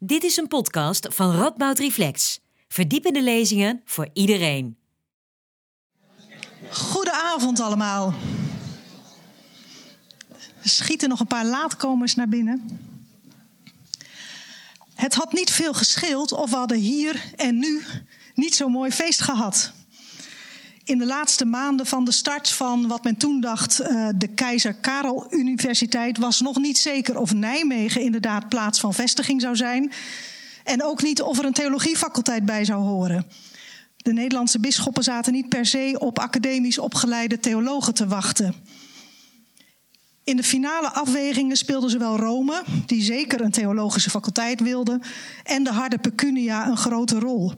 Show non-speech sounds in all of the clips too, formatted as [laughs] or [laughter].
Dit is een podcast van Radboud Reflex. Verdiepende lezingen voor iedereen. Goedenavond allemaal. Schieten nog een paar laatkomers naar binnen. Het had niet veel gescheeld of we hadden hier en nu niet zo'n mooi feest gehad. In de laatste maanden van de start van wat men toen dacht uh, de Keizer Karel Universiteit was nog niet zeker of Nijmegen inderdaad plaats van vestiging zou zijn. En ook niet of er een theologiefaculteit bij zou horen. De Nederlandse bisschoppen zaten niet per se op academisch opgeleide theologen te wachten. In de finale afwegingen speelden zowel Rome, die zeker een theologische faculteit wilde, en de harde pecunia een grote rol.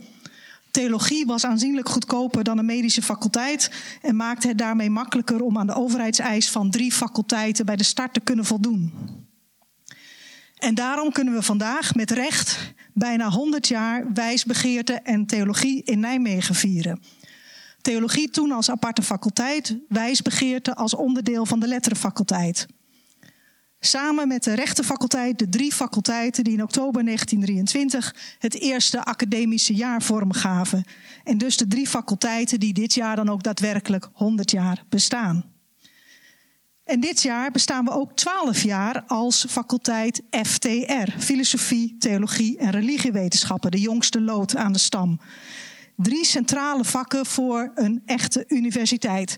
Theologie was aanzienlijk goedkoper dan een medische faculteit en maakte het daarmee makkelijker om aan de overheidseis van drie faculteiten bij de start te kunnen voldoen. En daarom kunnen we vandaag met recht bijna 100 jaar wijsbegeerte en theologie in Nijmegen vieren. Theologie toen als aparte faculteit, wijsbegeerte als onderdeel van de letterenfaculteit. Samen met de rechtenfaculteit, de drie faculteiten die in oktober 1923 het eerste academische jaar vormgaven. En dus de drie faculteiten die dit jaar dan ook daadwerkelijk 100 jaar bestaan. En dit jaar bestaan we ook 12 jaar als faculteit FTR, Filosofie, Theologie en Religiewetenschappen, de jongste lood aan de stam. Drie centrale vakken voor een echte universiteit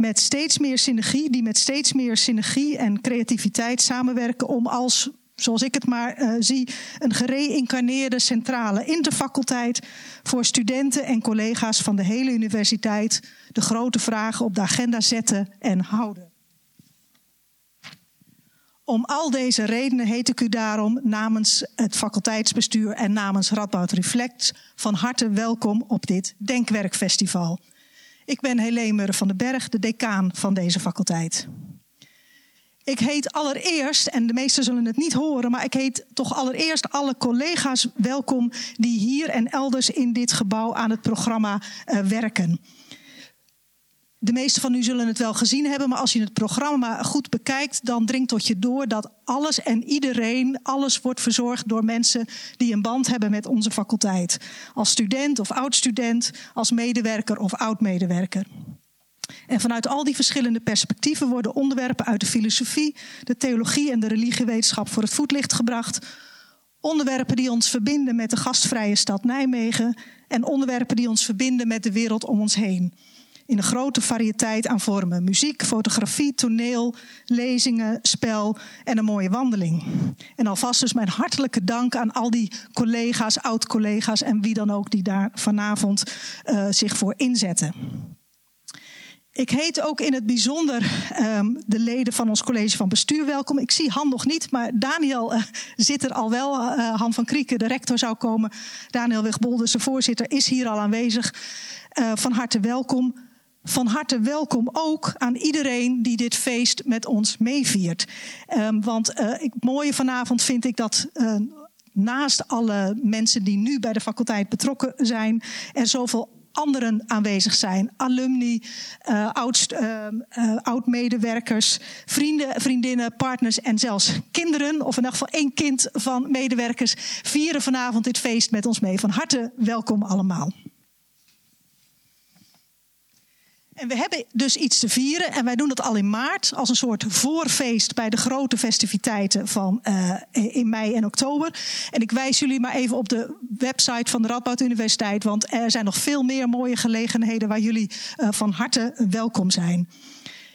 met steeds meer synergie, die met steeds meer synergie en creativiteit samenwerken om als zoals ik het maar uh, zie, een gereïncarneerde centrale interfaculteit voor studenten en collega's van de hele universiteit de grote vragen op de agenda zetten en houden. Om al deze redenen heet ik u daarom namens het faculteitsbestuur en namens Radboud Reflect van harte welkom op dit Denkwerkfestival. Ik ben Helene Murre van den Berg, de decaan van deze faculteit. Ik heet allereerst, en de meesten zullen het niet horen, maar ik heet toch allereerst alle collega's welkom die hier en elders in dit gebouw aan het programma uh, werken. De meesten van u zullen het wel gezien hebben, maar als je het programma goed bekijkt, dan dringt tot je door dat alles en iedereen, alles wordt verzorgd door mensen die een band hebben met onze faculteit. Als student of oud-student, als medewerker of oud-medewerker. En vanuit al die verschillende perspectieven worden onderwerpen uit de filosofie, de theologie en de religiewetenschap voor het voetlicht gebracht. Onderwerpen die ons verbinden met de gastvrije stad Nijmegen en onderwerpen die ons verbinden met de wereld om ons heen in een grote variëteit aan vormen. Muziek, fotografie, toneel, lezingen, spel en een mooie wandeling. En alvast dus mijn hartelijke dank aan al die collega's, oud-collega's en wie dan ook die daar vanavond uh, zich voor inzetten. Ik heet ook in het bijzonder um, de leden van ons college van bestuur welkom. Ik zie Han nog niet, maar Daniel uh, zit er al wel. Uh, Han van Krieken, de rector, zou komen. Daniel Wegbolder, de voorzitter, is hier al aanwezig. Van harte welkom van harte welkom ook aan iedereen die dit feest met ons meeviert. Um, want uh, het mooie vanavond vind ik dat. Uh, naast alle mensen die nu bij de faculteit betrokken zijn, er zoveel anderen aanwezig zijn. Alumni, uh, oud, oud-medewerkers, vrienden, vriendinnen, partners en zelfs kinderen, of in elk geval één kind van medewerkers, vieren vanavond dit feest met ons mee. Van harte welkom allemaal. En we hebben dus iets te vieren. En wij doen dat al in maart als een soort voorfeest bij de grote festiviteiten van uh, in mei en oktober. En ik wijs jullie maar even op de website van de Radboud Universiteit. Want er zijn nog veel meer mooie gelegenheden waar jullie uh, van harte welkom zijn.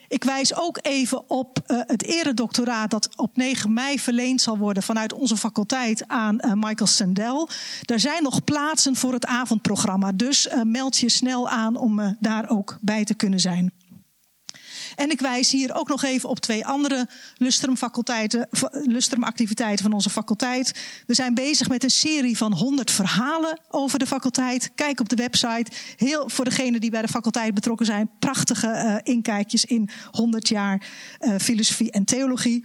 Ik wijs ook even op uh, het eredoctoraat dat op 9 mei verleend zal worden vanuit onze faculteit aan uh, Michael Sandel. Er zijn nog plaatsen voor het avondprogramma, dus uh, meld je snel aan om daar ook bij te kunnen zijn. En ik wijs hier ook nog even op twee andere lustrumfaculteiten, lustrumactiviteiten van onze faculteit. We zijn bezig met een serie van 100 verhalen over de faculteit. Kijk op de website. Heel voor degenen die bij de faculteit betrokken zijn, prachtige uh, inkijkjes in 100 jaar uh, filosofie en theologie.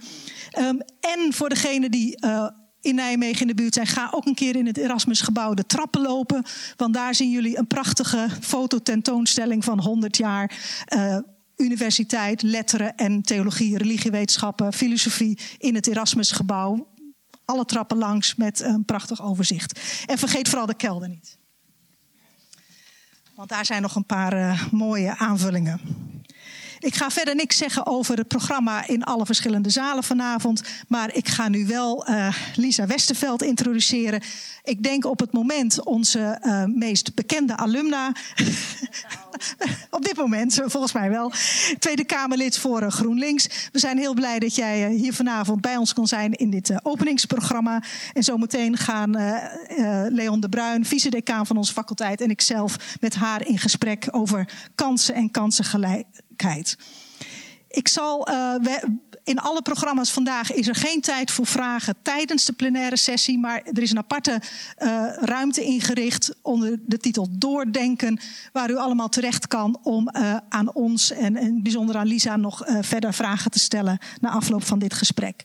Um, en voor degenen die uh, in Nijmegen in de buurt zijn, ga ook een keer in het Erasmusgebouw de trappen lopen. Want daar zien jullie een prachtige fototentoonstelling van 100 jaar uh, universiteit, letteren en theologie, religiewetenschappen, filosofie in het Erasmusgebouw. alle trappen langs met een prachtig overzicht. En vergeet vooral de kelder niet. Want daar zijn nog een paar uh, mooie aanvullingen. Ik ga verder niks zeggen over het programma in alle verschillende zalen vanavond. Maar ik ga nu wel uh, Lisa Westerveld introduceren. Ik denk op het moment onze uh, meest bekende alumna. [laughs] op dit moment, volgens mij wel. Tweede Kamerlid voor uh, GroenLinks. We zijn heel blij dat jij hier vanavond bij ons kon zijn in dit openingsprogramma. En zometeen gaan Leon de Bruin, vice-decaan van onze faculteit, en ikzelf met haar in gesprek over kansen en ik zal uh, in alle programma's vandaag is er geen tijd voor vragen tijdens de plenaire sessie, maar er is een aparte uh, ruimte ingericht onder de titel Doordenken, waar u allemaal terecht kan om uh, aan ons en, en bijzonder aan Lisa nog verder vragen te stellen na afloop van dit gesprek.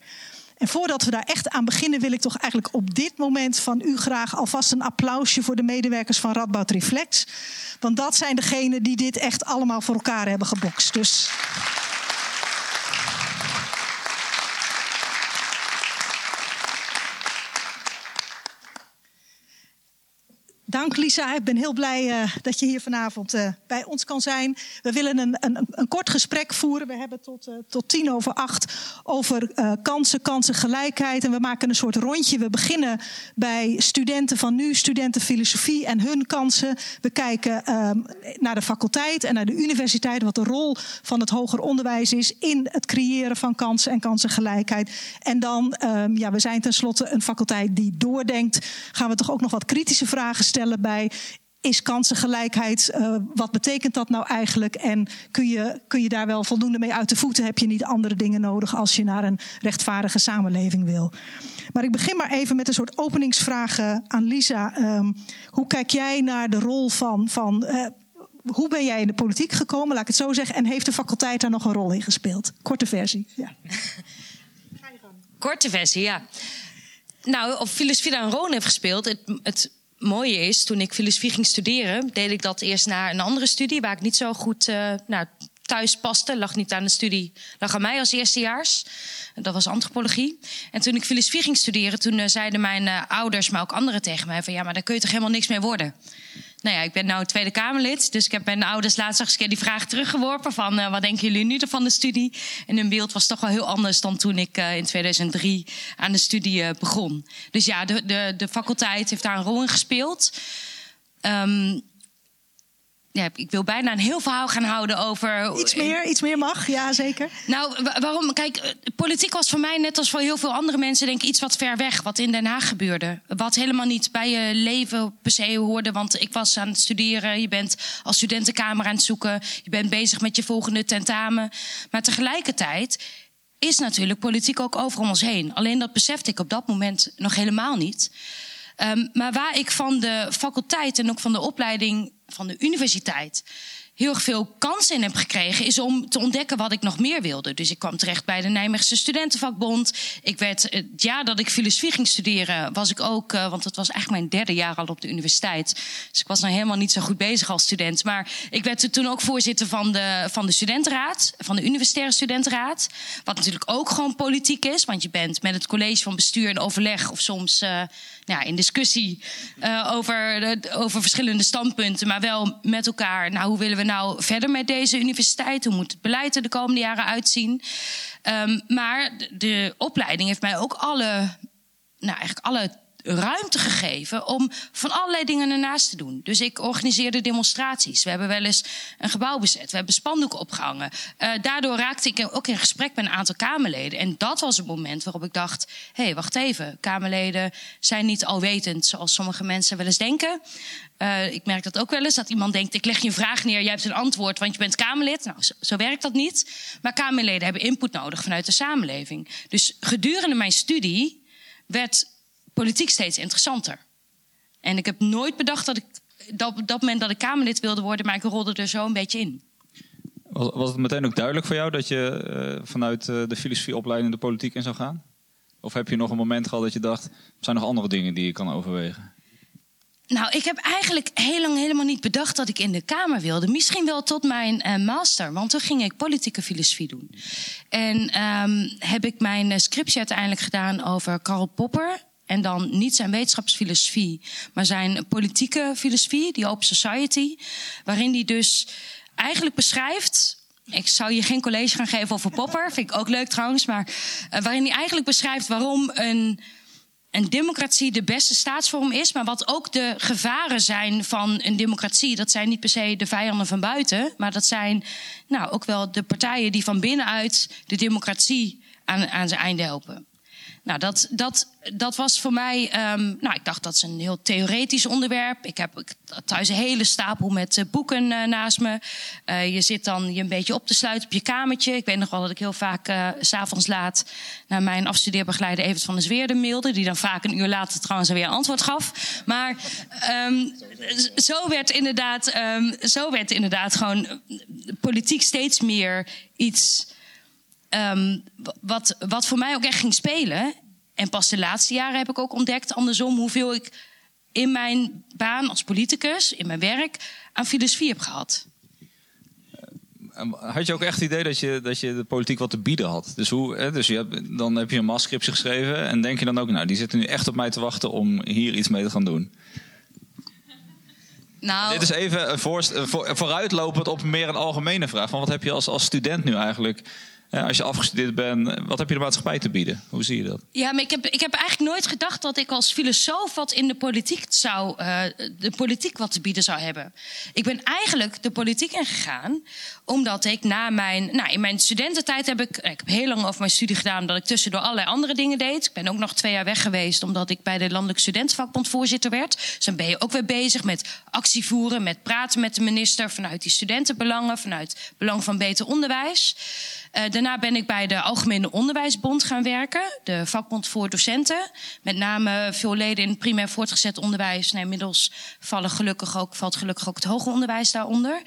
En voordat we daar echt aan beginnen, wil ik toch eigenlijk op dit moment van u graag alvast een applausje voor de medewerkers van Radboud Reflex. Want dat zijn degenen die dit echt allemaal voor elkaar hebben gebokst. Dus. Dank Lisa, ik ben heel blij uh, dat je hier vanavond uh, bij ons kan zijn. We willen een, een, een kort gesprek voeren. We hebben tot, uh, tot tien over acht over kansen, kansengelijkheid. En we maken een soort rondje. We beginnen bij studenten van nu, studenten filosofie en hun kansen. We kijken ehm, naar de faculteit en naar de universiteit. Wat de rol van het hoger onderwijs is in het creëren van kansen en kansengelijkheid. En dan, ehm, ja, we zijn tenslotte een faculteit die doordenkt. Gaan we toch ook nog wat kritische vragen stellen bij is kansengelijkheid, uh, wat betekent dat nou eigenlijk? En kun je, kun je daar wel voldoende mee uit de voeten? Heb je niet andere dingen nodig als je naar een rechtvaardige samenleving wil? Maar ik begin maar even met een soort openingsvragen aan Lisa. Um, hoe kijk jij naar de rol van. van uh, hoe ben jij in de politiek gekomen, laat ik het zo zeggen? En heeft de faculteit daar nog een rol in gespeeld? Korte versie. Ja. [laughs] Korte versie, ja. Nou, of filosofie daar een rol heeft gespeeld. Het, het mooie is, toen ik filosofie ging studeren, deed ik dat eerst naar een andere studie waar ik niet zo goed uh, nou, thuis paste. Lag niet aan de studie, lag aan mij als eerstejaars. Dat was antropologie. En toen ik filosofie ging studeren, toen uh, zeiden mijn uh, ouders, maar ook anderen tegen mij van ja, maar daar kun je toch helemaal niks mee worden. Nou ja, ik ben nu Tweede Kamerlid. Dus ik heb mijn ouders laatst eens een keer die vraag teruggeworpen: van uh, wat denken jullie nu van de studie? En hun beeld was toch wel heel anders dan toen ik uh, in 2003 aan de studie uh, begon. Dus ja, de, de, de faculteit heeft daar een rol in gespeeld. Um, ja, ik wil bijna een heel verhaal gaan houden over. Iets meer, iets meer mag, ja zeker. Nou, waarom? Kijk, eh, politiek was voor mij net als voor heel veel andere mensen, denk ik, iets wat ver weg, wat in Den Haag gebeurde. Wat helemaal niet bij je leven per se hoorde. Want ik was aan het studeren, je bent als studentenkamer aan het zoeken, je bent bezig met je volgende tentamen. Maar tegelijkertijd is natuurlijk politiek ook over ons heen. Alleen dat besefte ik op dat moment nog helemaal niet. Um, maar waar ik van de faculteit en ook van de opleiding van de universiteit heel veel kansen in heb gekregen, is om te ontdekken wat ik nog meer wilde. Dus ik kwam terecht bij de Nijmeegse Studentenvakbond. Ik werd, het jaar dat ik filosofie ging studeren, was ik ook, uh, want het was eigenlijk mijn derde jaar al op de universiteit. Dus ik was nog helemaal niet zo goed bezig als student. Maar ik werd toen ook voorzitter van de, van de studentenraad, van de universitaire studentenraad. Wat natuurlijk ook gewoon politiek is, want je bent met het college van bestuur in overleg of soms uh, nou, in discussie over, over verschillende standpunten, maar wel met elkaar. Nou, hoe willen we nou verder met deze universiteit? Hoe moet het beleid er de komende jaren uitzien? Um, maar de, de opleiding heeft mij ook alle, nou eigenlijk alle ruimte gegeven om van allerlei dingen ernaast te doen. Dus ik organiseerde demonstraties. We hebben wel eens een gebouw bezet. We hebben spandoeken opgehangen. Uh, daardoor raakte ik ook in gesprek met een aantal Kamerleden. En dat was het moment waarop ik dacht: hé, hey, wacht even. Kamerleden zijn niet alwetend zoals sommige mensen wel eens denken. Uh, ik merk dat ook wel eens, dat iemand denkt: ik leg je een vraag neer, jij hebt een antwoord, want je bent Kamerlid. Nou, zo, werkt dat niet. Maar Kamerleden hebben input nodig vanuit de samenleving. Dus gedurende mijn studie werd politiek steeds interessanter. En ik heb nooit bedacht dat ik dat, op dat moment dat ik Kamerlid wilde worden, maar ik rolde er zo een beetje in. Was, was het meteen ook duidelijk voor jou dat je uh, vanuit uh, de filosofieopleiding de politiek in zou gaan? Of heb je nog een moment gehad dat je dacht, er zijn nog andere dingen die je kan overwegen? Nou, ik heb eigenlijk heel lang helemaal niet bedacht dat ik in de Kamer wilde. Misschien wel tot mijn uh, master, want toen ging ik politieke filosofie doen. En um, heb ik mijn scriptie uiteindelijk gedaan over Karl Popper. En dan niet zijn wetenschapsfilosofie, maar zijn politieke filosofie, die Open Society. Waarin hij dus eigenlijk beschrijft ik zou je geen college gaan geven over Popper. Vind ik ook leuk trouwens. Maar uh, waarin hij eigenlijk beschrijft waarom een een democratie de beste staatsvorm is, maar wat ook de gevaren zijn van een democratie. Dat zijn niet per se de vijanden van buiten, maar dat zijn nou, ook wel de partijen die van binnenuit de democratie aan, aan zijn einde helpen. Nou, dat, dat, dat was voor mij. Um, nou, ik dacht dat is een heel theoretisch onderwerp. Ik heb thuis een hele stapel met uh, boeken uh, naast me. Uh, je zit dan je een beetje op te sluiten op je kamertje. Ik weet nog wel dat ik heel vaak s s'avonds laat naar mijn afstudeerbegeleider Evert van der Zweerde mailde. Die dan vaak een uur later trouwens weer antwoord gaf. Maar um, zo werd inderdaad, um, zo werd inderdaad gewoon politiek steeds meer iets um, wat, wat voor mij ook echt ging spelen. En pas de laatste jaren heb ik ook ontdekt, andersom, hoeveel ik in mijn baan als politicus, in mijn werk, aan filosofie heb gehad. Had je ook echt het idee dat je, dat je de politiek wat te bieden had? Dus, hoe, hè, dus je hebt, dan heb je een masscriptie geschreven en denk je dan ook, nou, die zitten nu echt op mij te wachten om hier iets mee te gaan doen? Nou, Dit is even voor, vooruitlopend op meer een algemene vraag. Van wat heb je als, als student nu eigenlijk als je afgestudeerd bent, wat heb je de maatschappij te bieden? Hoe zie je dat? Ja, maar ik heb, ik heb eigenlijk nooit gedacht dat ik als filosoof wat in de politiek zou, uh, de politiek wat te bieden zou hebben. Ik ben eigenlijk de politiek ingegaan omdat ik na mijn, nou, in mijn studententijd heb ik, ik heb heel lang over mijn studie gedaan, dat ik tussendoor allerlei andere dingen deed. Ik ben ook nog twee jaar weg geweest, omdat ik bij de Landelijk Studentenvakbond voorzitter werd. Dus dan ben je ook weer bezig met actie voeren, met praten met de minister vanuit die studentenbelangen, vanuit belang van beter onderwijs. Uh, daarna ben ik bij de Algemene Onderwijsbond gaan werken, de vakbond voor docenten. Met name veel leden in primair voortgezet onderwijs. Nou, inmiddels vallen gelukkig ook, valt gelukkig ook het hoger onderwijs daaronder.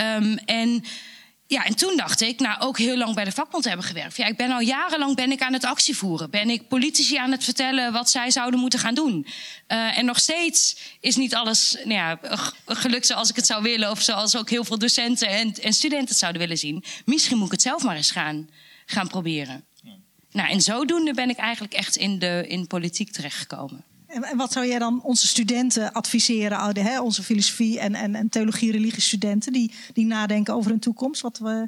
Um, en ja, en toen dacht ik, nou ook heel lang bij de vakbond hebben gewerkt. Ja, ik ben al jarenlang ben ik aan het actievoeren. Ben ik politici aan het vertellen wat zij zouden moeten gaan doen. Uh, en nog steeds is niet alles nou ja, gelukt zoals ik het zou willen. Of zoals ook heel veel docenten en, en studenten het zouden willen zien. Misschien moet ik het zelf maar eens gaan, gaan proberen. Ja. Nou, en zodoende ben ik eigenlijk echt in de in politiek terechtgekomen. En wat zou jij dan onze studenten adviseren, hè, onze filosofie en, en, en theologie, religie studenten, die, die nadenken over hun toekomst? Wat we,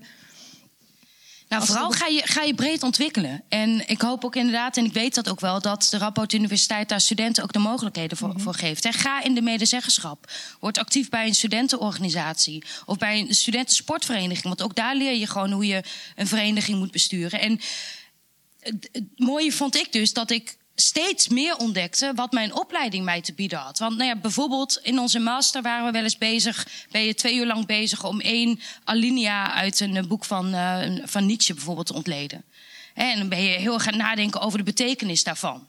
nou, vooral ga je, ga je breed ontwikkelen. En ik hoop ook inderdaad, en ik weet dat ook wel, dat de Rapport Universiteit daar studenten ook de mogelijkheden voor, mm -hmm. voor geeft. En ga in de medezeggenschap. Word actief bij een studentenorganisatie of bij een studentensportvereniging. Want ook daar leer je gewoon hoe je een vereniging moet besturen. En het mooie vond ik dus dat ik steeds meer ontdekte wat mijn opleiding mij te bieden had. Want nou ja, bijvoorbeeld in onze master waren we wel eens bezig, ben je twee uur lang bezig om één alinea uit een boek van, uh, van Nietzsche bijvoorbeeld te ontleden. En dan ben je heel erg gaan nadenken over de betekenis daarvan.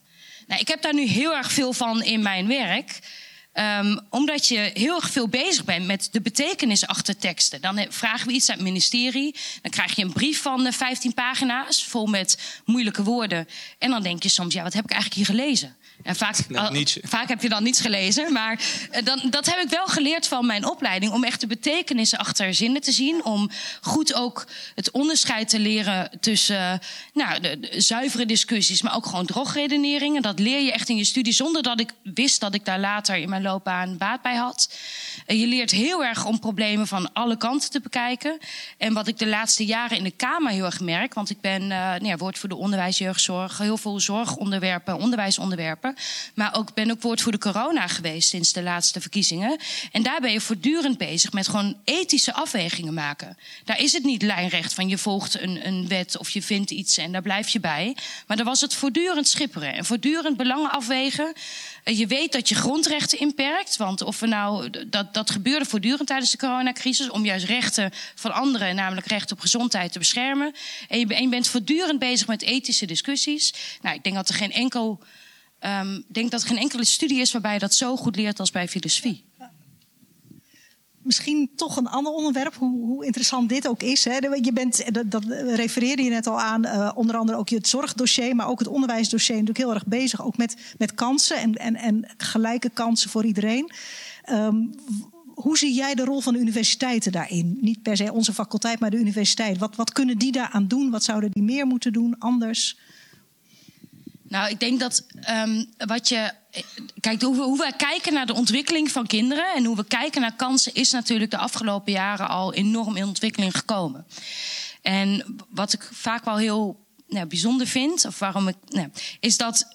Nou, ik heb daar nu heel erg veel van in mijn werk. Um, omdat je heel erg veel bezig bent met de betekenis achter teksten. Dan vragen we iets aan het ministerie. Dan krijg je een brief van 15 pagina's vol met moeilijke woorden. En dan denk je soms, ja, wat heb ik eigenlijk hier gelezen? En vaak, vaak heb je dan niets gelezen. Maar uh, dan, dat heb ik wel geleerd van mijn opleiding. Om echt de betekenis achter zinnen te zien. Om goed ook het onderscheid te leren tussen uh, nou, de, de, zuivere discussies. Maar ook gewoon drogredeneringen. Dat leer je echt in je studie. Zonder dat ik wist dat ik daar later in mijn loopbaan baat bij had. Uh, je leert heel erg om problemen van alle kanten te bekijken. En wat ik de laatste jaren in de Kamer heel erg merk. Want ik ben nou ja, woordvoerder onderwijs, jeugdzorg. Heel veel zorgonderwerpen, onderwijsonderwerpen. Maar ook ben ook woordvoerder corona geweest sinds de laatste verkiezingen. En daar ben je voortdurend bezig met gewoon ethische afwegingen maken. Daar is het niet lijnrecht van je volgt een, een wet of je vindt iets en daar blijf je bij. Maar daar was het voortdurend schipperen en voortdurend belangen afwegen. Je weet dat je grondrechten inperkt. Want of we nou, dat, dat gebeurde voortdurend tijdens de coronacrisis. Om juist rechten van anderen, namelijk recht op gezondheid, te beschermen. En je, en je bent voortdurend bezig met ethische discussies. Nou, ik denk dat er geen enkel um, denk dat er geen enkele studie is waarbij je dat zo goed leert als bij filosofie. misschien toch een ander onderwerp, hoe, hoe interessant dit ook is. Hè. Je bent, dat, dat refereerde je net al aan, uh, onder andere ook het zorgdossier, maar ook het onderwijsdossier natuurlijk heel erg bezig. Ook met, met kansen en, en, en gelijke kansen voor iedereen. Um, hoe zie jij de rol van de universiteiten daarin? Niet per se onze faculteit, maar de universiteit. Wat, wat kunnen die daaraan doen? Wat zouden die meer moeten doen, anders? Nou, ik denk dat um, wat je. Kijk, hoe, hoe wij kijken naar de ontwikkeling van kinderen en hoe we kijken naar kansen, is natuurlijk de afgelopen jaren al enorm in ontwikkeling gekomen. En wat ik vaak wel heel nou, bijzonder vind, of waarom ik. Nou, is, dat,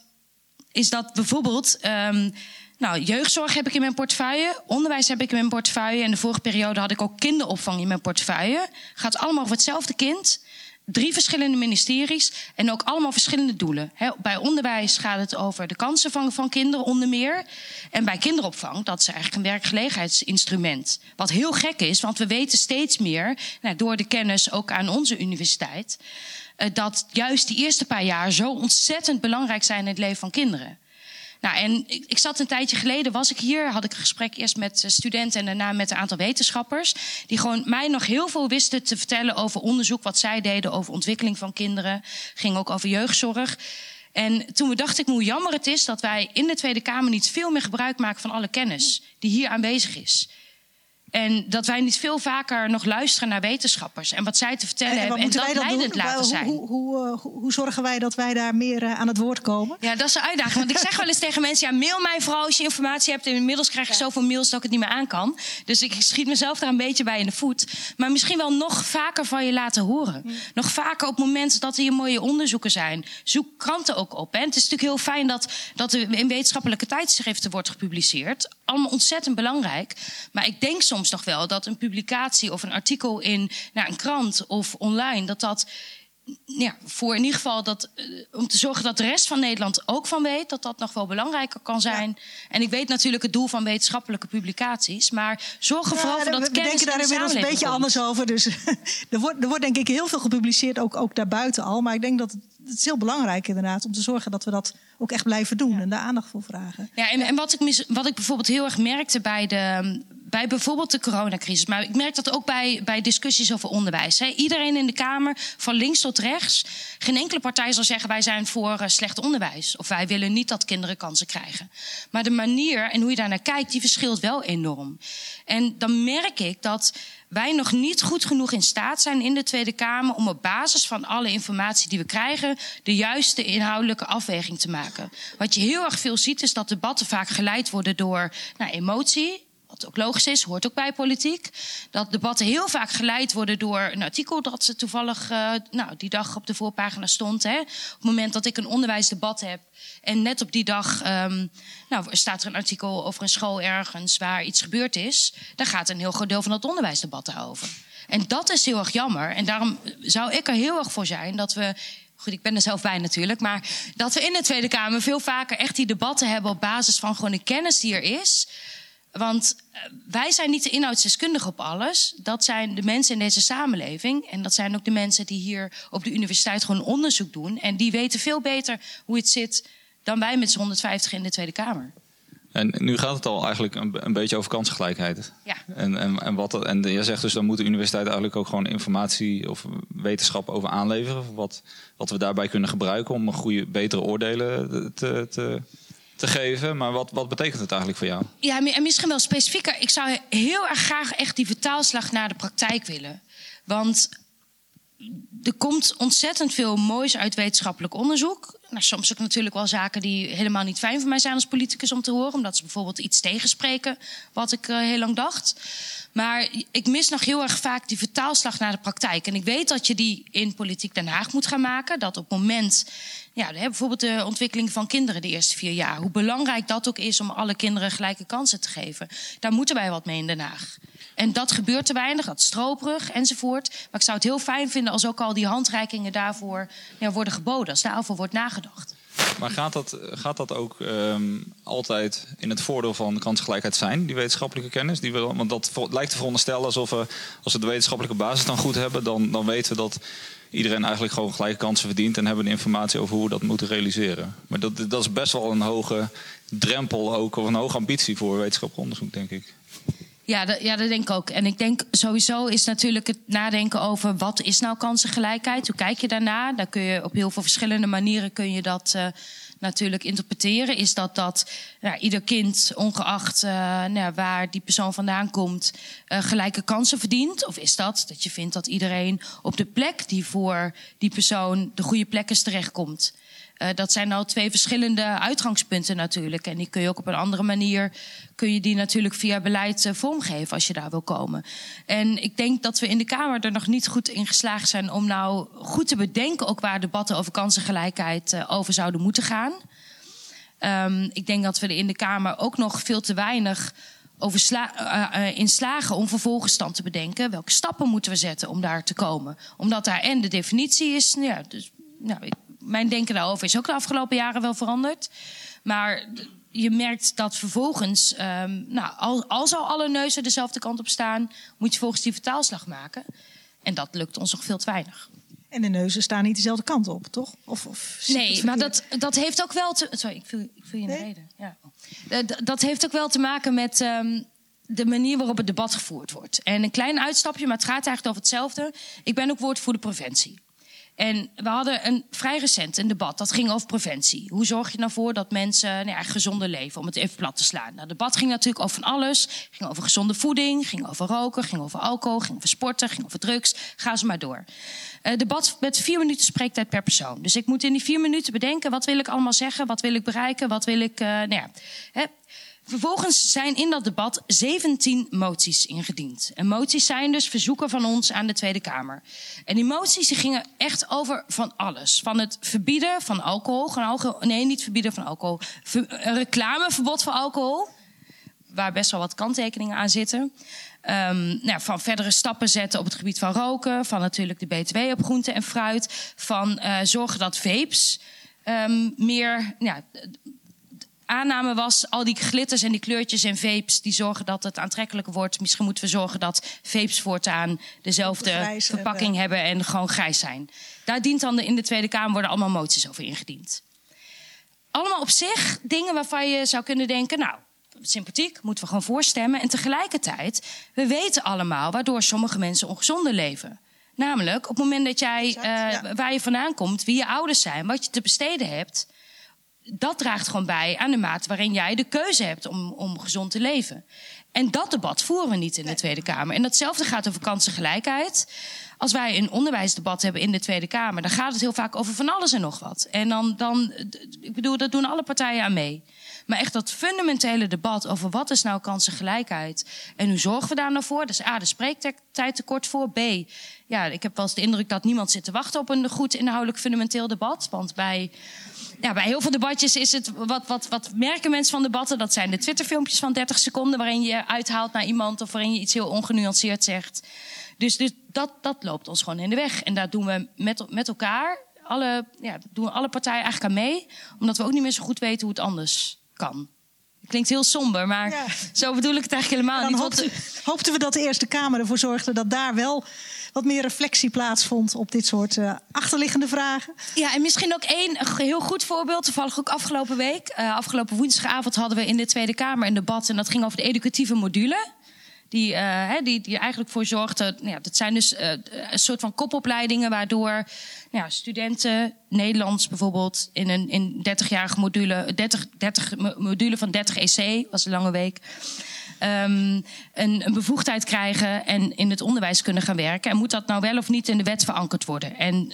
is dat bijvoorbeeld. Um, nou, jeugdzorg heb ik in mijn portefeuille, onderwijs heb ik in mijn portefeuille en de vorige periode had ik ook kinderopvang in mijn portefeuille. Gaat allemaal over hetzelfde kind drie verschillende ministeries en ook allemaal verschillende doelen. bij onderwijs gaat het over de kansen van, van kinderen onder meer. En bij kinderopvang, dat is eigenlijk een werkgelegenheidsinstrument. Wat heel gek is, want we weten steeds meer, nou, door de kennis ook aan onze universiteit, uh, dat juist die eerste paar jaar zo ontzettend belangrijk zijn in het leven van kinderen. Nou, en ik, ik, zat een tijdje geleden, was ik hier, had ik een gesprek eerst met eh, studenten en daarna met een aantal wetenschappers. Die gewoon mij nog heel veel wisten te vertellen over onderzoek wat zij deden over ontwikkeling van kinderen. Ging ook over jeugdzorg. En toen dacht ik hoe jammer het is dat wij in de Tweede Kamer niet veel meer gebruik maken van alle kennis die hier aanwezig is. En dat wij niet veel vaker nog luisteren naar wetenschappers en wat zij te vertellen en, hebben. En dat leidend laten zijn. Hoe, hoe, eh, hoe, hoe, zorgen wij dat wij daar meer uh, aan het woord komen? Ja, dat is een uitdaging. Want ik zeg wel eens tegen mensen: ja, mail mij vooral als je informatie hebt. En inmiddels krijg ik ja. zoveel mails dat ik het niet meer aan kan. Dus ik schiet mezelf daar een beetje bij in de voet. Maar misschien wel nog vaker van je laten horen. Mm. Nog vaker op momenten dat er hier mooie onderzoeken zijn. Zoek kranten ook op. Hè. Het is natuurlijk heel fijn dat, dat er in wetenschappelijke tijdschriften wordt gepubliceerd. Allemaal ontzettend belangrijk. Maar ik denk soms soms nog wel dat een publicatie of een artikel in naar een krant of online, dat dat ja, voor in ieder geval dat, uh, om te zorgen dat de rest van Nederland ook van weet, dat dat nog wel belangrijker kan zijn. Ja. En ik weet natuurlijk het doel van wetenschappelijke publicaties, maar zorg er ja, vooral voor dat we, kennis denken daar inmiddels een beetje komt. anders over. Dus [laughs] er, wordt, er wordt denk ik heel veel gepubliceerd, ook, ook daarbuiten al. Maar ik denk dat het, het is heel belangrijk inderdaad om te zorgen dat we dat ook echt blijven doen ja. en daar aandacht voor vragen. Ja, en, en wat, ik mis, wat ik bijvoorbeeld heel erg merkte bij de bij bijvoorbeeld de coronacrisis. Maar ik merk dat ook bij, bij discussies over onderwijs. Hè. Iedereen in de Kamer, van links tot rechts. Geen enkele partij zal zeggen wij zijn voor uh, slecht onderwijs. Of wij willen niet dat kinderen kansen krijgen. Maar de manier en hoe je daar naar kijkt, die verschilt wel enorm. En dan merk ik dat wij nog niet goed genoeg in staat zijn in de Tweede Kamer om op basis van alle informatie die we krijgen de juiste inhoudelijke afweging te maken. Wat je heel erg veel ziet is dat debatten vaak geleid worden door nou, emotie wat ook logisch is, hoort ook bij politiek. Dat debatten heel vaak geleid worden door een artikel dat ze toevallig uh, nou, die dag op de voorpagina stond. Hè. Op het moment dat ik een onderwijsdebat heb en net op die dag um, nou, staat er een artikel over een school ergens waar iets gebeurd is, dan gaat een heel groot deel van het onderwijsdebat daarover. En dat is heel erg jammer. En daarom zou ik er heel erg voor zijn dat we goed, ik ben er zelf bij natuurlijk, maar dat we in de Tweede Kamer veel vaker echt die debatten hebben op basis van gewoon de kennis die er is. Want eh, wij zijn niet de inhoudsdeskundigen op alles. Dat zijn de mensen in deze samenleving. En dat zijn ook de mensen die hier op de universiteit gewoon onderzoek doen. En die weten veel beter hoe het zit dan wij met z'n 150 in de Tweede Kamer. En nu gaat het al eigenlijk een, een beetje over kansgelijkheid. Ja. En, en, en, wat, en jij zegt dus dan moet de universiteit eigenlijk ook gewoon informatie of wetenschap over aanleveren. Wat, wat we daarbij kunnen gebruiken om een goede, betere oordelen te, te te geven. Maar wat, wat betekent het eigenlijk voor jou? Ja, en misschien wel specifieker. Ik zou heel erg graag echt die vertaalslag naar de praktijk willen. Want er komt ontzettend veel moois uit wetenschappelijk onderzoek. Nou, soms ook natuurlijk wel zaken die helemaal niet fijn voor mij zijn als politicus om te horen. Omdat ze bijvoorbeeld iets tegenspreken wat ik uh, heel lang dacht. Maar ik mis nog heel erg vaak die vertaalslag naar de praktijk. En ik weet dat je die in Politiek Den Haag moet gaan maken. Dat op het moment, ja, bijvoorbeeld de ontwikkeling van kinderen de eerste vier jaar. Hoe belangrijk dat ook is om alle kinderen gelijke kansen te geven. Daar moeten wij wat mee in Den Haag. En dat gebeurt te weinig, dat stroopbrug enzovoort. Maar ik zou het heel fijn vinden als ook al die handreikingen daarvoor ja, worden geboden. Als daarover wordt nagedacht. Maar gaat dat, gaat dat ook um, altijd in het voordeel van kansgelijkheid zijn, die wetenschappelijke kennis? Die we, want dat lijkt te veronderstellen alsof we, als we de wetenschappelijke basis dan goed hebben, dan, dan weten we dat iedereen eigenlijk gewoon gelijke kansen verdient en hebben de informatie over hoe we dat moeten realiseren. Maar dat, dat is best wel een hoge drempel ook, of een hoge ambitie voor wetenschappelijk onderzoek, denk ik. Ja, dat, ja, dat denk ik ook. En ik denk sowieso is natuurlijk het nadenken over wat is nou kansengelijkheid? Hoe kijk je daarna? Daar kun je op heel veel verschillende manieren kun je dat uh, natuurlijk interpreteren. Is dat dat ja, ieder kind, ongeacht uh, nou, waar die persoon vandaan komt, uh, gelijke kansen verdient? Of is dat dat je vindt dat iedereen op de plek die voor die persoon de goede plek is terechtkomt? Uh, dat zijn nou twee verschillende uitgangspunten natuurlijk. En die kun je ook op een andere manier, kun je die natuurlijk via beleid uh, vormgeven als je daar wil komen. En ik denk dat we in de Kamer er nog niet goed in geslaagd zijn om nou goed te bedenken ook waar debatten over kansengelijkheid uh, over zouden moeten gaan. Um, ik denk dat we er in de Kamer ook nog veel te weinig over sla in slagen om vervolgens dan te bedenken welke stappen moeten we zetten om daar te komen. Omdat daar en de definitie is, ja, dus, nou, mijn denken daarover is ook de afgelopen jaren wel veranderd. Maar je merkt dat vervolgens, um, nou, al, al zou alle neuzen dezelfde kant op staan, moet je volgens die vertaalslag maken. En dat lukt ons nog veel te weinig. En de neuzen staan niet dezelfde kant op, toch? Of, of nee, maar dat, dat heeft ook wel te. Sorry, ik viel, ik viel je in de Nee? reden. Ja. Dat, dat heeft ook wel te maken met um, de manier waarop het debat gevoerd wordt. En een klein uitstapje, maar het gaat eigenlijk over hetzelfde. Ik ben ook woordvoerder preventie. En we hadden een vrij recent een debat dat ging over preventie. Hoe zorg je nou voor dat mensen nou ja, gezonder leven, om het even plat te slaan? Nou, het debat ging natuurlijk over van alles. Ging over gezonde voeding, ging over roken, ging over alcohol, ging over sporten, ging over drugs. Ga ze maar door. Uh, debat met vier minuten spreektijd per persoon. Dus ik moet in die vier minuten bedenken: wat wil ik allemaal zeggen? Wat wil ik bereiken? Wat wil ik. Uh, nou ja, hè, Vervolgens zijn in dat debat 17 moties ingediend. En moties zijn dus verzoeken van ons aan de Tweede Kamer. En die moties gingen echt over van alles. Van het verbieden van alcohol. Van alcohol nee, niet verbieden van alcohol. Reclameverbod voor alcohol. Waar best wel wat kanttekeningen aan zitten. Um, nou, van verdere stappen zetten op het gebied van roken. Van natuurlijk de BTW op groente en fruit. Van uh, zorgen dat vapes um, meer... Ja, aanname was, al die glitters en die kleurtjes en vapes, die zorgen dat het aantrekkelijker wordt. Misschien moeten we zorgen dat vapes voortaan dezelfde verpakking hebben. hebben en gewoon grijs zijn. Daar dient dan de, in de Tweede Kamer worden allemaal moties over ingediend. Allemaal op zich dingen waarvan je zou kunnen denken, nou, sympathiek, moeten we gewoon voorstemmen. En tegelijkertijd, we weten allemaal waardoor sommige mensen ongezonder leven. Namelijk, op het moment dat jij, uh, ja. waar je vandaan komt, wie je ouders zijn, wat je te besteden hebt dat draagt gewoon bij aan de mate waarin jij de keuze hebt om, om gezond te leven. En dat debat voeren we niet in de Tweede Kamer. En datzelfde gaat over kansengelijkheid. Als wij een onderwijsdebat hebben in de Tweede Kamer, dan gaat het heel vaak over van alles en nog wat. En dan, dan ik bedoel, dat doen alle partijen aan mee. Maar echt dat fundamentele debat over wat is nou kansengelijkheid en hoe zorgen we daar nou voor? Dus A, de spreektijd tekort voor. B, ja, ik heb wel eens de indruk dat niemand zit te wachten op een goed inhoudelijk fundamenteel debat. Want bij, ja, bij heel veel debatjes is het, wat, wat, wat merken mensen van debatten? Dat zijn de Twitterfilmpjes van 30 seconden waarin je uithaalt naar iemand of waarin je iets heel ongenuanceerd zegt. Dus, dus dat, dat loopt ons gewoon in de weg. En daar doen we met, met elkaar, alle, ja, doen alle partijen eigenlijk aan mee. Omdat we ook niet meer zo goed weten hoe het anders kan. Klinkt heel somber, maar ja. zo bedoel ik het eigenlijk helemaal dan niet. Hoopten, hoopten we dat de Eerste Kamer ervoor zorgde dat daar wel wat meer reflectie plaatsvond op dit soort uh, achterliggende vragen. Ja, en misschien ook één heel goed voorbeeld. Toevallig ook afgelopen week. Uh, afgelopen woensdagavond hadden we in de Tweede Kamer een debat. En dat ging over de educatieve module. Die, uh, die, die eigenlijk voor zorgde. Nou ja, dat zijn dus uh, een soort van kopopleidingen waardoor ja, studenten Nederlands bijvoorbeeld in een in 30-jarige module, 30, 30 module van 30 EC, was een lange week. Um, een, een bevoegdheid krijgen en in het onderwijs kunnen gaan werken. En moet dat nou wel of niet in de wet verankerd worden? En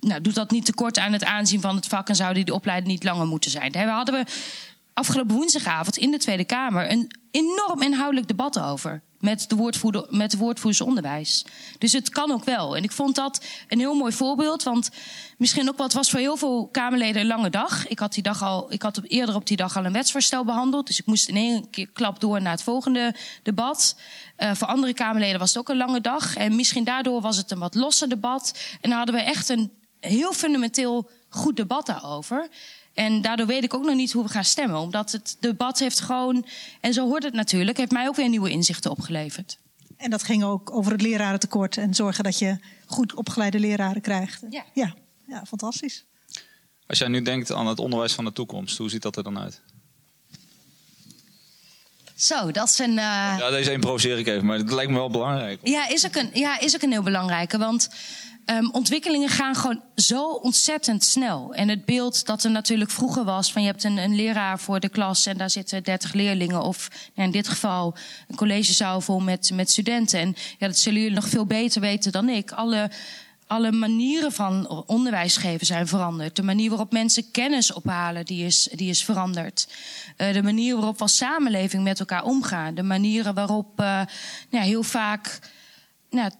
nou, doet dat niet tekort aan het aanzien van het vak en zou die opleiding niet langer moeten zijn? Daar hadden we afgelopen woensdagavond in de Tweede Kamer een enorm inhoudelijk debat over. Met de, woordvoerder, met de woordvoerdersonderwijs. Dus het kan ook wel. En ik vond dat een heel mooi voorbeeld. Want misschien ook wat was voor heel veel Kamerleden een lange dag. Ik had, die dag al, ik had eerder op die dag al een wetsvoorstel behandeld. Dus ik moest in één keer klap door naar het volgende debat. Uh, voor andere Kamerleden was het ook een lange dag. En misschien daardoor was het een wat losser debat. En dan hadden we echt een heel fundamenteel goed debat daarover. En daardoor weet ik ook nog niet hoe we gaan stemmen. Omdat het debat heeft gewoon, en zo hoort het natuurlijk, heeft mij ook weer nieuwe inzichten opgeleverd. En dat ging ook over het lerarentekort en zorgen dat je goed opgeleide leraren krijgt. Ja, ja, ja fantastisch. Als jij nu denkt aan het onderwijs van de toekomst, hoe ziet dat er dan uit? Zo, dat is een. Uh... Ja, deze improviseer ik even, maar het lijkt me wel belangrijk. Ja, is ook een, ja, is ook een heel belangrijke. Want um, ontwikkelingen gaan gewoon zo ontzettend snel. En het beeld dat er natuurlijk vroeger was: van je hebt een, een leraar voor de klas en daar zitten 30 leerlingen. Of in dit geval een collegezaal vol met, met studenten. En ja, dat zullen jullie nog veel beter weten dan ik. Alle alle manieren van onderwijs geven zijn veranderd. De manier waarop mensen kennis ophalen, die is, die is veranderd. Uh, de manier waarop we als samenleving met elkaar omgaan. De manieren waarop uh, nou, heel vaak. Nou,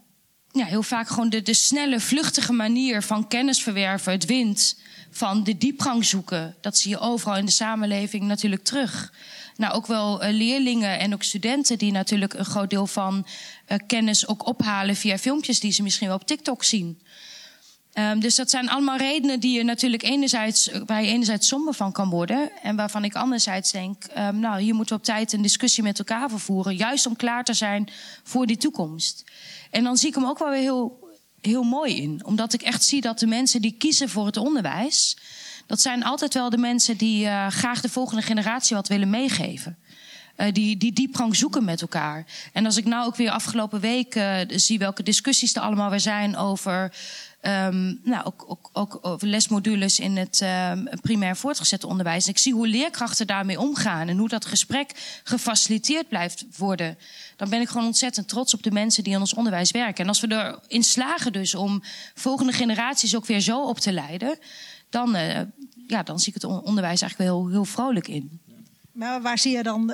ja, heel vaak gewoon de, snelle, vluchtige manier van kennis verwerven, het wint van de diepgang zoeken. Dat zie je overal in de samenleving natuurlijk terug nou, ook wel uh, leerlingen en ook studenten die natuurlijk een groot deel van uh, kennis ook ophalen via filmpjes die ze misschien wel op TikTok zien. Um, dus dat zijn allemaal redenen die je natuurlijk enerzijds, waar je enerzijds somber van kan worden. En waarvan ik anderzijds denk, um, nou, hier moeten we op tijd een discussie met elkaar vervoeren. Juist om klaar te zijn voor die toekomst. En dan zie ik hem ook wel weer heel, heel mooi in. Omdat ik echt zie dat de mensen die kiezen voor het onderwijs dat zijn altijd wel de mensen die uh, graag de volgende generatie wat willen meegeven. Uh, die, die diepgang zoeken met elkaar. En als ik nou ook weer afgelopen week uh, zie welke discussies er allemaal weer zijn over. Um, nou, ook, ook, ook lesmodules in het um, primair voortgezet onderwijs. En ik zie hoe leerkrachten daarmee omgaan en hoe dat gesprek gefaciliteerd blijft worden. Dan ben ik gewoon ontzettend trots op de mensen die aan ons onderwijs werken. En als we erin slagen dus om volgende generaties ook weer zo op te leiden dan, uh, ja, dan zie ik het onderwijs eigenlijk wel heel, heel vrolijk in. Maar waar zie je dan.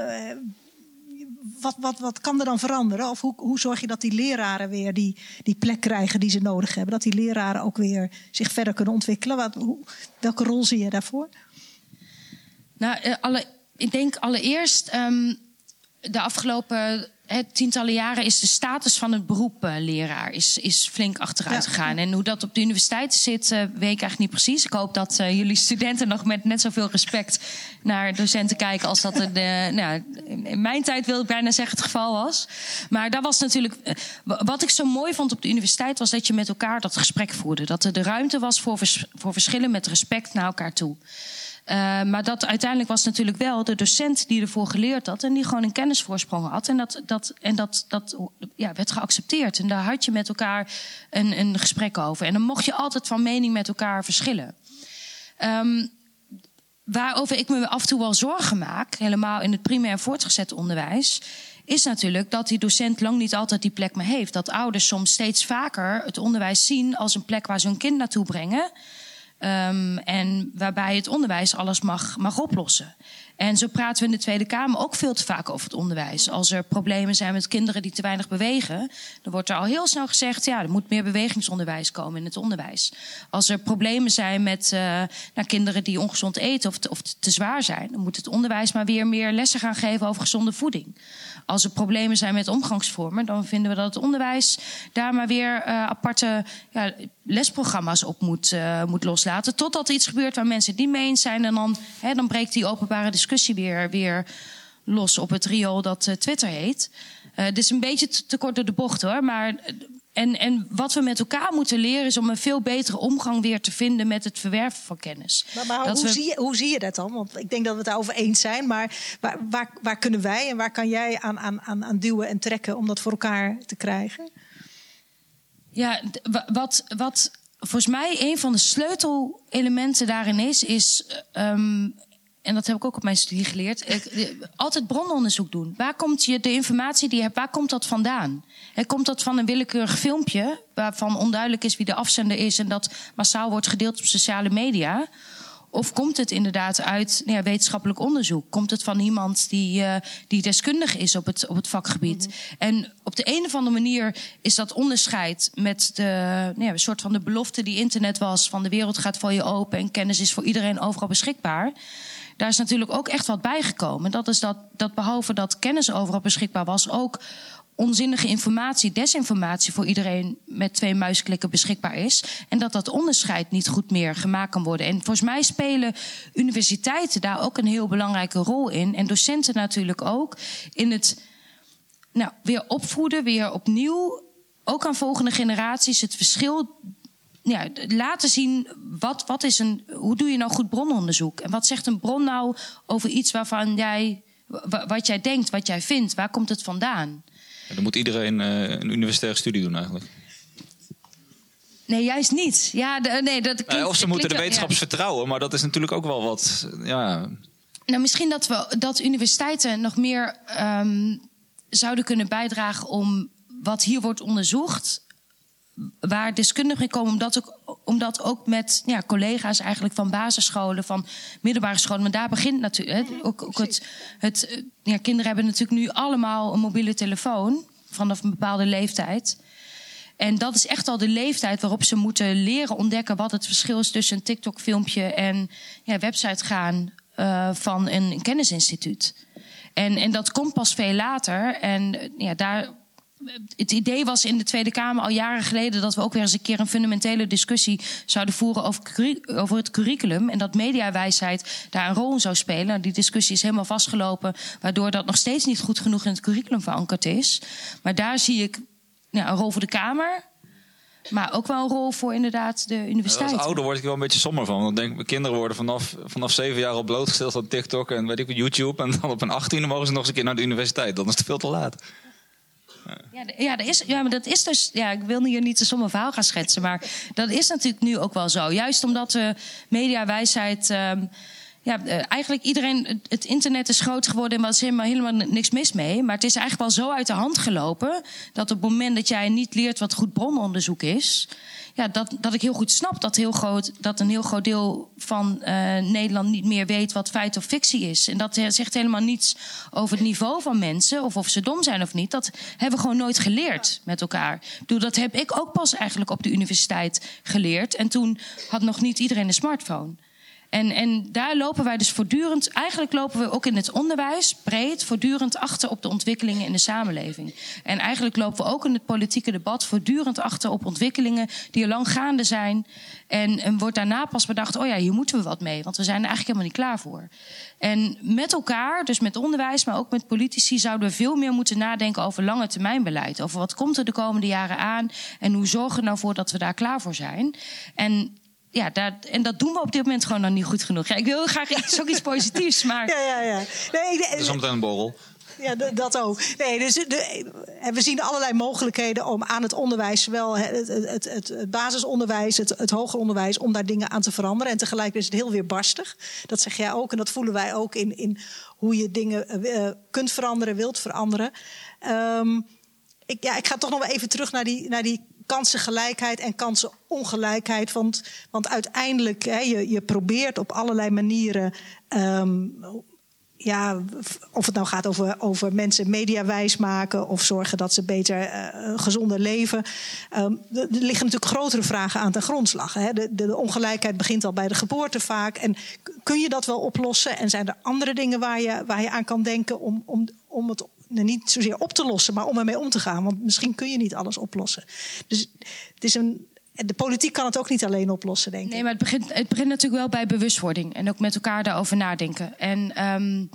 Wat, wat, wat kan er dan veranderen? Of hoe, hoe zorg je dat die leraren weer die, die plek krijgen die ze nodig hebben? Dat die leraren ook weer zich verder kunnen ontwikkelen? Wat, hoe, welke rol zie je daarvoor? Nou, uh, alle, ik denk allereerst um, de afgelopen tientallen jaren is de status van het beroep uh, leraar is, is flink achteruit gegaan. En hoe dat op de universiteit zit, uh, weet ik eigenlijk niet precies. Ik hoop dat uh, jullie studenten nog met net zoveel respect naar docenten kijken als dat er de, nou, in mijn tijd wil ik bijna zeggen het geval was. Maar daar was natuurlijk. Wat ik zo mooi vond op de universiteit was dat je met elkaar dat gesprek voerde. Dat er de ruimte was voor, vers, voor verschillen met respect naar elkaar toe. Uh, maar dat uiteindelijk was natuurlijk wel de docent die ervoor geleerd had en die gewoon een kennisvoorsprong had. En dat, dat, en dat, dat ja, werd geaccepteerd. En daar had je met elkaar een, een gesprek over. En dan mocht je altijd van mening met elkaar verschillen. Um, waarover ik me af en toe wel zorgen maak, helemaal in het primair voortgezet onderwijs, is natuurlijk dat die docent lang niet altijd die plek meer heeft. Dat ouders soms steeds vaker het onderwijs zien als een plek waar ze hun kind naartoe brengen. Um, en waarbij het onderwijs alles mag, mag oplossen. En zo praten we in de Tweede Kamer ook veel te vaak over het onderwijs. Als er problemen zijn met kinderen die te weinig bewegen, dan wordt er al heel snel gezegd: ja, er moet meer bewegingsonderwijs komen in het onderwijs. Als er problemen zijn met uh, nou, kinderen die ongezond eten of, te, of te zwaar zijn, dan moet het onderwijs maar weer meer lessen gaan geven over gezonde voeding. Als er problemen zijn met omgangsvormen, dan vinden we dat het onderwijs daar maar weer uh, aparte ja, lesprogramma's op moet, uh, moet loslaten. Totdat er iets gebeurt waar mensen niet mee eens zijn. En dan, hè, dan breekt die openbare discussie weer, weer los op het riool dat uh, Twitter heet. Uh, dit is een beetje te kort door de bocht hoor. Maar, en, en wat we met elkaar moeten leren is om een veel betere omgang weer te vinden met het verwerven van kennis. Maar, maar hoe, we... zie je, hoe zie je dat dan? Want ik denk dat we het daarover eens zijn. Maar waar, waar, waar kunnen wij en waar kan jij aan, aan, aan, aan duwen en trekken om dat voor elkaar te krijgen? Ja, wat, wat volgens mij een van de sleutelelementen daarin is, is. Um, en dat heb ik ook op mijn studie geleerd. Altijd brononderzoek doen. Waar komt je de informatie die je hebt, waar komt dat vandaan? Komt dat van een willekeurig filmpje, waarvan onduidelijk is wie de afzender is en dat massaal wordt gedeeld op sociale media? Of komt het inderdaad uit nou ja, wetenschappelijk onderzoek? Komt het van iemand die, uh, die deskundig is op het, op het vakgebied? Mm -hmm. En op de een of andere manier is dat onderscheid met de nou ja, een soort van de belofte die internet was: van de wereld gaat voor je open en kennis is voor iedereen overal beschikbaar. Daar is natuurlijk ook echt wat bijgekomen. Dat is dat, dat behalve dat kennis overal beschikbaar was, ook onzinnige informatie, desinformatie voor iedereen met twee muisklikken beschikbaar is. En dat dat onderscheid niet goed meer gemaakt kan worden. En volgens mij spelen universiteiten daar ook een heel belangrijke rol in. En docenten natuurlijk ook. In het nou, weer opvoeden, weer opnieuw. Ook aan volgende generaties het verschil ja, laten zien wat, wat is een, hoe doe je nou goed brononderzoek? En wat zegt een bron nou over iets waarvan jij wat jij denkt, wat jij vindt, waar komt het vandaan? Ja, dan moet iedereen uh, een universitaire studie doen eigenlijk. Nee, juist niet. Ja, de, nee, dat klinkt, of ze moeten de wetenschappers vertrouwen, maar dat is natuurlijk ook wel wat. Ja. Nou, misschien dat, we, dat universiteiten nog meer um, zouden kunnen bijdragen om wat hier wordt onderzocht waar deskundigen komen, omdat ook, omdat ook met ja, collega's eigenlijk van basisscholen, van middelbare scholen, maar daar begint natuurlijk. ook, ook het, het, ja, kinderen hebben natuurlijk nu allemaal een mobiele telefoon vanaf een bepaalde leeftijd. En dat is echt al de leeftijd waarop ze moeten leren ontdekken wat het verschil is tussen een TikTok-filmpje en ja, website gaan uh, van een kennisinstituut. En, en dat komt pas veel later. En ja, daar het idee was in de Tweede Kamer al jaren geleden dat we ook weer eens een keer een fundamentele discussie zouden voeren over, over het curriculum. En dat mediawijsheid daar een rol in zou spelen. Nou, die discussie is helemaal vastgelopen, waardoor dat nog steeds niet goed genoeg in het curriculum verankerd is. Maar daar zie ik ja, een rol voor de Kamer. Maar ook wel een rol voor inderdaad de universiteit. Als ouder word ik wel een beetje somber van. Want denk, mijn kinderen worden vanaf, vanaf zeven jaar al blootgesteld aan TikTok en weet ik YouTube. En dan op een achttiende mogen ze nog eens een keer naar de universiteit. Dan is het veel te laat. Ja, ja, is, ja, maar dat is dus. Ja, ik wil hier niet te sommige verhaal gaan schetsen. Maar dat is natuurlijk nu ook wel zo. Juist omdat de mediawijsheid. Um, ja, eh, eigenlijk iedereen. Het internet is groot geworden en er is helemaal, helemaal niks mis mee. Maar het is eigenlijk wel zo uit de hand gelopen. dat op het moment dat jij niet leert wat goed brononderzoek is ja, dat, dat ik heel goed snap dat, heel groot, dat een heel groot deel van uh, Nederland niet meer weet wat feit of fictie is. En dat zegt helemaal niets over het niveau van mensen, of of ze dom zijn of niet. Dat hebben we gewoon nooit geleerd met elkaar. Dat heb ik ook pas eigenlijk op de universiteit geleerd. En toen had nog niet iedereen een smartphone. En, en daar lopen wij dus voortdurend, eigenlijk lopen we ook in het onderwijs breed, voortdurend achter op de ontwikkelingen in de samenleving. En eigenlijk lopen we ook in het politieke debat voortdurend achter op ontwikkelingen die al lang gaande zijn. En, en wordt daarna pas bedacht, oh ja, hier moeten we wat mee, want we zijn er eigenlijk helemaal niet klaar voor. En met elkaar, dus met onderwijs, maar ook met politici, zouden we veel meer moeten nadenken over lange termijn beleid. Over wat komt er de komende jaren aan en hoe zorgen we nou voor dat we daar klaar voor zijn. En ja, daar, en dat doen we op dit moment gewoon nog niet goed genoeg. Ja, ik wil graag iets, ook iets positiefs, [laughs] maar... Ja, ja, ja. Nee, dat is zometeen een borrel. Ja, dat ook. Nee, dus de, we zien allerlei mogelijkheden om aan het onderwijs, zowel het, het, het, het basisonderwijs, het, het hoger onderwijs, om daar dingen aan te veranderen. En tegelijk is het heel weerbarstig. Dat zeg jij ook en dat voelen wij ook in, in hoe je dingen uh, kunt veranderen, wilt veranderen. Um, ik, ja, ik ga toch nog wel even terug naar die, naar die kansengelijkheid en kansenongelijkheid. Want, want uiteindelijk, hè, je, je probeert op allerlei manieren. Um, ja, of het nou gaat over, over mensen mediawijs maken of zorgen dat ze beter uh, gezonder leven. Um, er liggen natuurlijk grotere vragen aan ten grondslag. Hè. De, de, de, ongelijkheid begint al bij de geboorte vaak. En kun je dat wel oplossen? En zijn er andere dingen waar je, waar je aan kan denken om, om, om het niet zozeer op te lossen, maar om ermee om te gaan. Want misschien kun je niet alles oplossen. Dus het is een. De politiek kan het ook niet alleen oplossen, denk ik. Nee, maar het begint, het begint natuurlijk wel bij bewustwording. En ook met elkaar daarover nadenken. En um,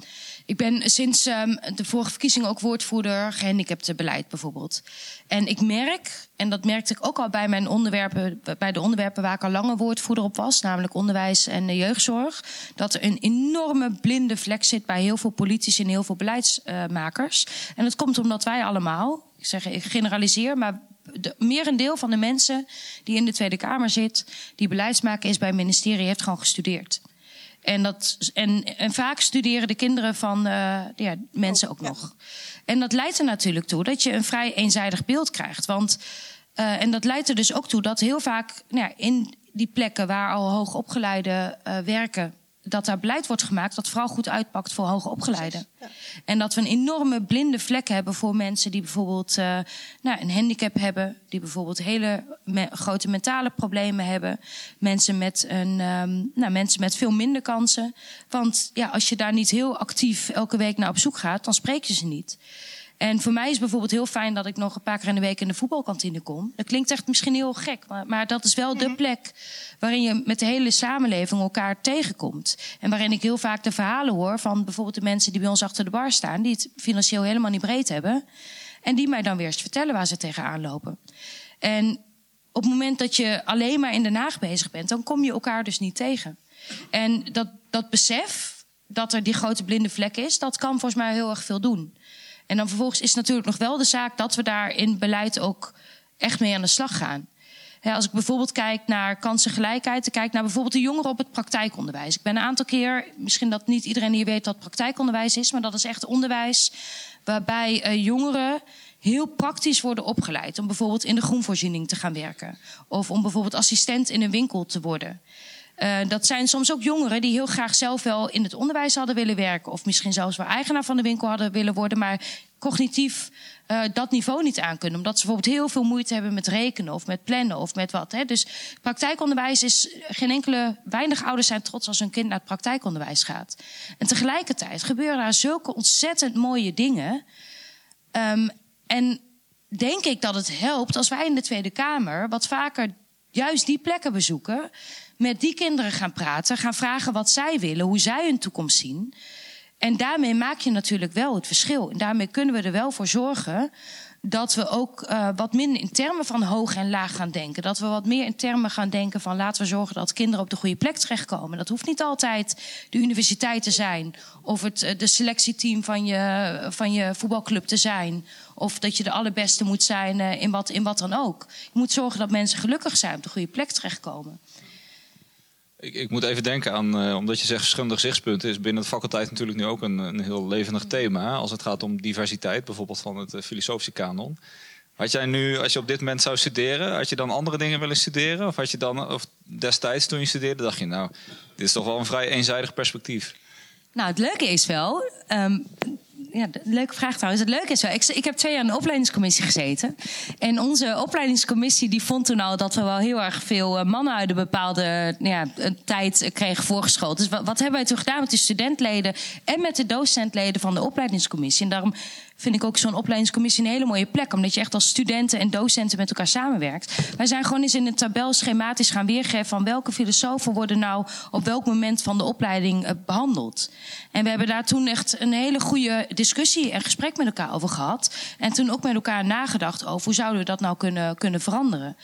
ik ben sinds um, de vorige verkiezingen ook woordvoerder gehandicaptenbeleid bijvoorbeeld. En ik merk, en dat merkte ik ook al bij mijn onderwerpen, bij de onderwerpen waar ik al lange woordvoerder op was, namelijk onderwijs en jeugdzorg, dat er een enorme blinde vlek zit bij heel veel politici en heel veel beleidsmakers. En dat komt omdat wij allemaal, ik zeg, ik generaliseer, maar de, merendeel van de mensen die in de Tweede Kamer zit, die beleidsmaker is bij het ministerie, heeft gewoon gestudeerd. En, dat, en, en vaak studeren de kinderen van uh, ja, mensen ook nog. En dat leidt er natuurlijk toe dat je een vrij eenzijdig beeld krijgt. Want, uh, en dat leidt er dus ook toe dat heel vaak nou ja, in die plekken waar al hoogopgeleiden uh, werken dat daar beleid wordt gemaakt dat vooral goed uitpakt voor hoogopgeleiden. Ja. En dat we een enorme blinde vlek hebben voor mensen die bijvoorbeeld uh, nou, een handicap hebben, die bijvoorbeeld hele me grote mentale problemen hebben, mensen met, een, um, nou, mensen met veel minder kansen. Want ja, als je daar niet heel actief elke week naar op zoek gaat, dan spreek je ze niet. En voor mij is bijvoorbeeld heel fijn dat ik nog een paar keer in de week in de voetbalkantine kom. Dat klinkt echt misschien heel gek, maar, maar dat is wel de mhm. plek waarin je met de hele samenleving elkaar tegenkomt. En waarin ik heel vaak de verhalen hoor van bijvoorbeeld de mensen die bij ons achter de bar staan, die het financieel helemaal niet breed hebben. En die mij dan weer eens vertellen waar ze tegenaan lopen. En op het moment dat je alleen maar in Den Haag bezig bent, dan kom je elkaar dus niet tegen. En dat, dat besef, dat er die grote blinde vlek is, dat kan volgens mij heel erg veel doen. En dan vervolgens is natuurlijk nog wel de zaak dat we daar in beleid ook echt mee aan de slag gaan. als ik bijvoorbeeld kijk naar kansengelijkheid, kijk naar bijvoorbeeld de jongeren op het praktijkonderwijs. Ik ben een aantal keer, misschien dat niet iedereen hier weet wat praktijkonderwijs is, maar dat is echt onderwijs waarbij uh, jongeren heel praktisch worden opgeleid om bijvoorbeeld in de groenvoorziening te gaan werken of om bijvoorbeeld assistent in een winkel te worden. Uh, dat zijn soms ook jongeren die heel graag zelf wel in het onderwijs hadden willen werken. Of misschien zelfs wel eigenaar van de winkel hadden willen worden. Maar cognitief uh, dat niveau niet aan kunnen. Omdat ze bijvoorbeeld heel veel moeite hebben met rekenen of met plannen of met wat. Hè. Dus praktijkonderwijs is geen enkele. Weinig ouders zijn trots als hun kind naar het praktijkonderwijs gaat. En tegelijkertijd gebeuren daar zulke ontzettend mooie dingen. Um, en denk ik dat het helpt als wij in de Tweede Kamer wat vaker juist die plekken bezoeken met die kinderen gaan praten, gaan vragen wat zij willen, hoe zij hun toekomst zien. En daarmee maak je natuurlijk wel het verschil. En daarmee kunnen we er wel voor zorgen dat we ook uh, wat minder in termen van hoog en laag gaan denken. Dat we wat meer in termen gaan denken van laten we zorgen dat kinderen op de goede plek terechtkomen. Dat hoeft niet altijd de universiteit te zijn, of het uh, de selectieteam van je, van je voetbalclub te zijn. Of dat je de allerbeste moet zijn uh, in, wat, in wat dan ook. Je moet zorgen dat mensen gelukkig zijn, op de goede plek terechtkomen. Ik, ik, moet even denken aan, uh, omdat je zegt verschillende gezichtspunten, is binnen de faculteit natuurlijk nu ook een, een heel levendig thema. Als het gaat om diversiteit, bijvoorbeeld van het uh, filosofische kanon. Had jij nu, als je op dit moment zou studeren, had je dan andere dingen willen studeren? Of had je dan, of destijds toen je studeerde, dacht je, nou, dit is toch wel een vrij eenzijdig perspectief? Nou, het leuke is wel, um, ja, leuke vraag trouwens. Het leuke is wel, ik, heb twee jaar in de opleidingscommissie gezeten. En onze opleidingscommissie die vond toen al dat we wel heel erg veel eh, mannen uit een bepaalde nou ja, tijd kregen voorgeschoten. Dus wat, wat hebben wij toen gedaan met de studentleden en met de docentleden van de opleidingscommissie? En daarom vind ik ook zo'n opleidingscommissie een hele mooie plek. Omdat je echt als studenten en docenten met elkaar samenwerkt. Wij zijn gewoon eens in een tabel schematisch gaan weergeven van welke filosofen worden nou op welk moment van de opleiding uh, behandeld. En we hebben daar toen echt een hele goede discussie en gesprek met elkaar over gehad. En toen ook met elkaar nagedacht over hoe zouden we dat nou kunnen, kunnen veranderen.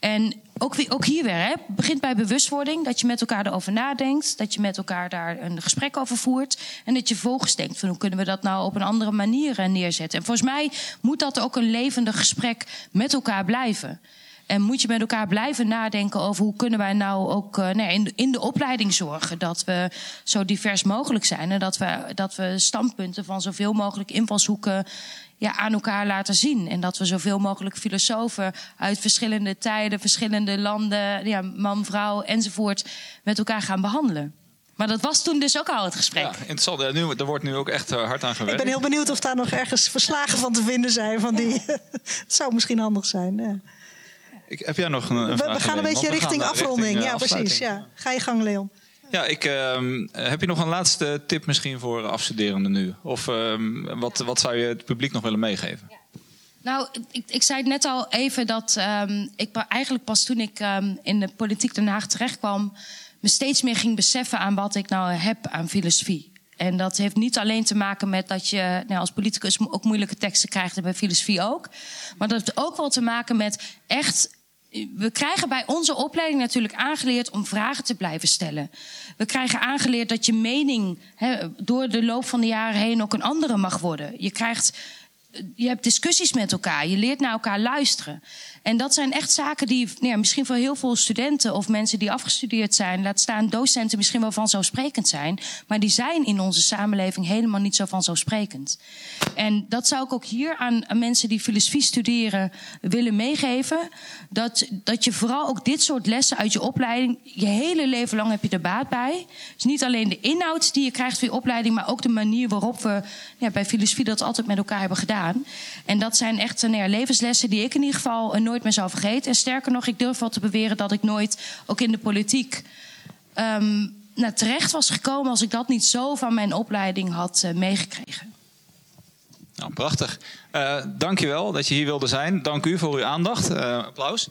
En ook, ook hier weer, hè, begint bij bewustwording. Dat je met elkaar erover nadenkt. Dat je met elkaar daar een gesprek over voert. En dat je vervolgens denkt van hoe kunnen we dat nou op een andere manier eh, neerzetten. En volgens mij moet dat ook een levendig gesprek met elkaar blijven. En moet je met elkaar blijven nadenken over hoe kunnen wij nou ook uh, nee, in, de, in de opleiding zorgen dat we zo divers mogelijk zijn. En dat we, dat we standpunten van zoveel mogelijk invalshoeken ja, aan elkaar laten zien. En dat we zoveel mogelijk filosofen uit verschillende tijden, verschillende landen, ja, man, vrouw enzovoort, met elkaar gaan behandelen. Maar dat was toen dus ook al het gesprek. Ja, interessant. Ja, nu, er wordt nu ook echt hard aan gewerkt. Ik ben heel benieuwd of daar nog ergens verslagen van te vinden zijn. Van die, [laughs] het zou misschien handig zijn. Ja. Ik, heb jij nog een, een we, we gaan een beetje richting afronding. Richting, ja, precies. Ja. Ga je gang, Leon. Ja, ik, uh, heb je nog een laatste tip misschien voor afstuderenden nu? Of uh, wat, wat zou je het publiek nog willen meegeven? Nou, ik, ik, zei het net al even dat um, ik eigenlijk pas toen ik in de politiek Den Haag terechtkwam... me steeds meer ging beseffen aan wat ik nou heb aan filosofie. En dat heeft niet alleen te maken met dat je nou, als politicus ook moeilijke teksten krijgt bij filosofie ook. Maar dat heeft ook wel te maken met echt we krijgen bij onze opleiding natuurlijk aangeleerd om vragen te blijven stellen. We krijgen aangeleerd dat je mening door de loop van de jaren heen ook een andere mag worden. Je krijgt je hebt discussies met elkaar. Je leert naar elkaar luisteren. En dat zijn echt zaken die nou misschien voor heel veel studenten of mensen die afgestudeerd zijn, laat staan docenten, misschien wel vanzelfsprekend zijn. Maar die zijn in onze samenleving helemaal niet zo vanzelfsprekend. En dat zou ik ook hier aan, mensen die filosofie studeren willen meegeven. Dat, dat je vooral ook dit soort lessen uit je opleiding, je hele leven lang heb je er baat bij. Dus niet alleen de inhoud die je krijgt voor je opleiding, maar ook de manier waarop we ja, bij filosofie dat altijd met elkaar hebben gedaan. En dat zijn echt nou ja, levenslessen die ik in ieder geval nooit meer zou vergeten. En sterker nog, ik durf wel te beweren dat ik nooit, ook in de politiek, um, nou, terecht was gekomen als ik dat niet zo van mijn opleiding had uh, meegekregen. Nou, prachtig. Uh, dankjewel dat je hier wilde zijn. Dank u voor uw aandacht. Uh, applaus.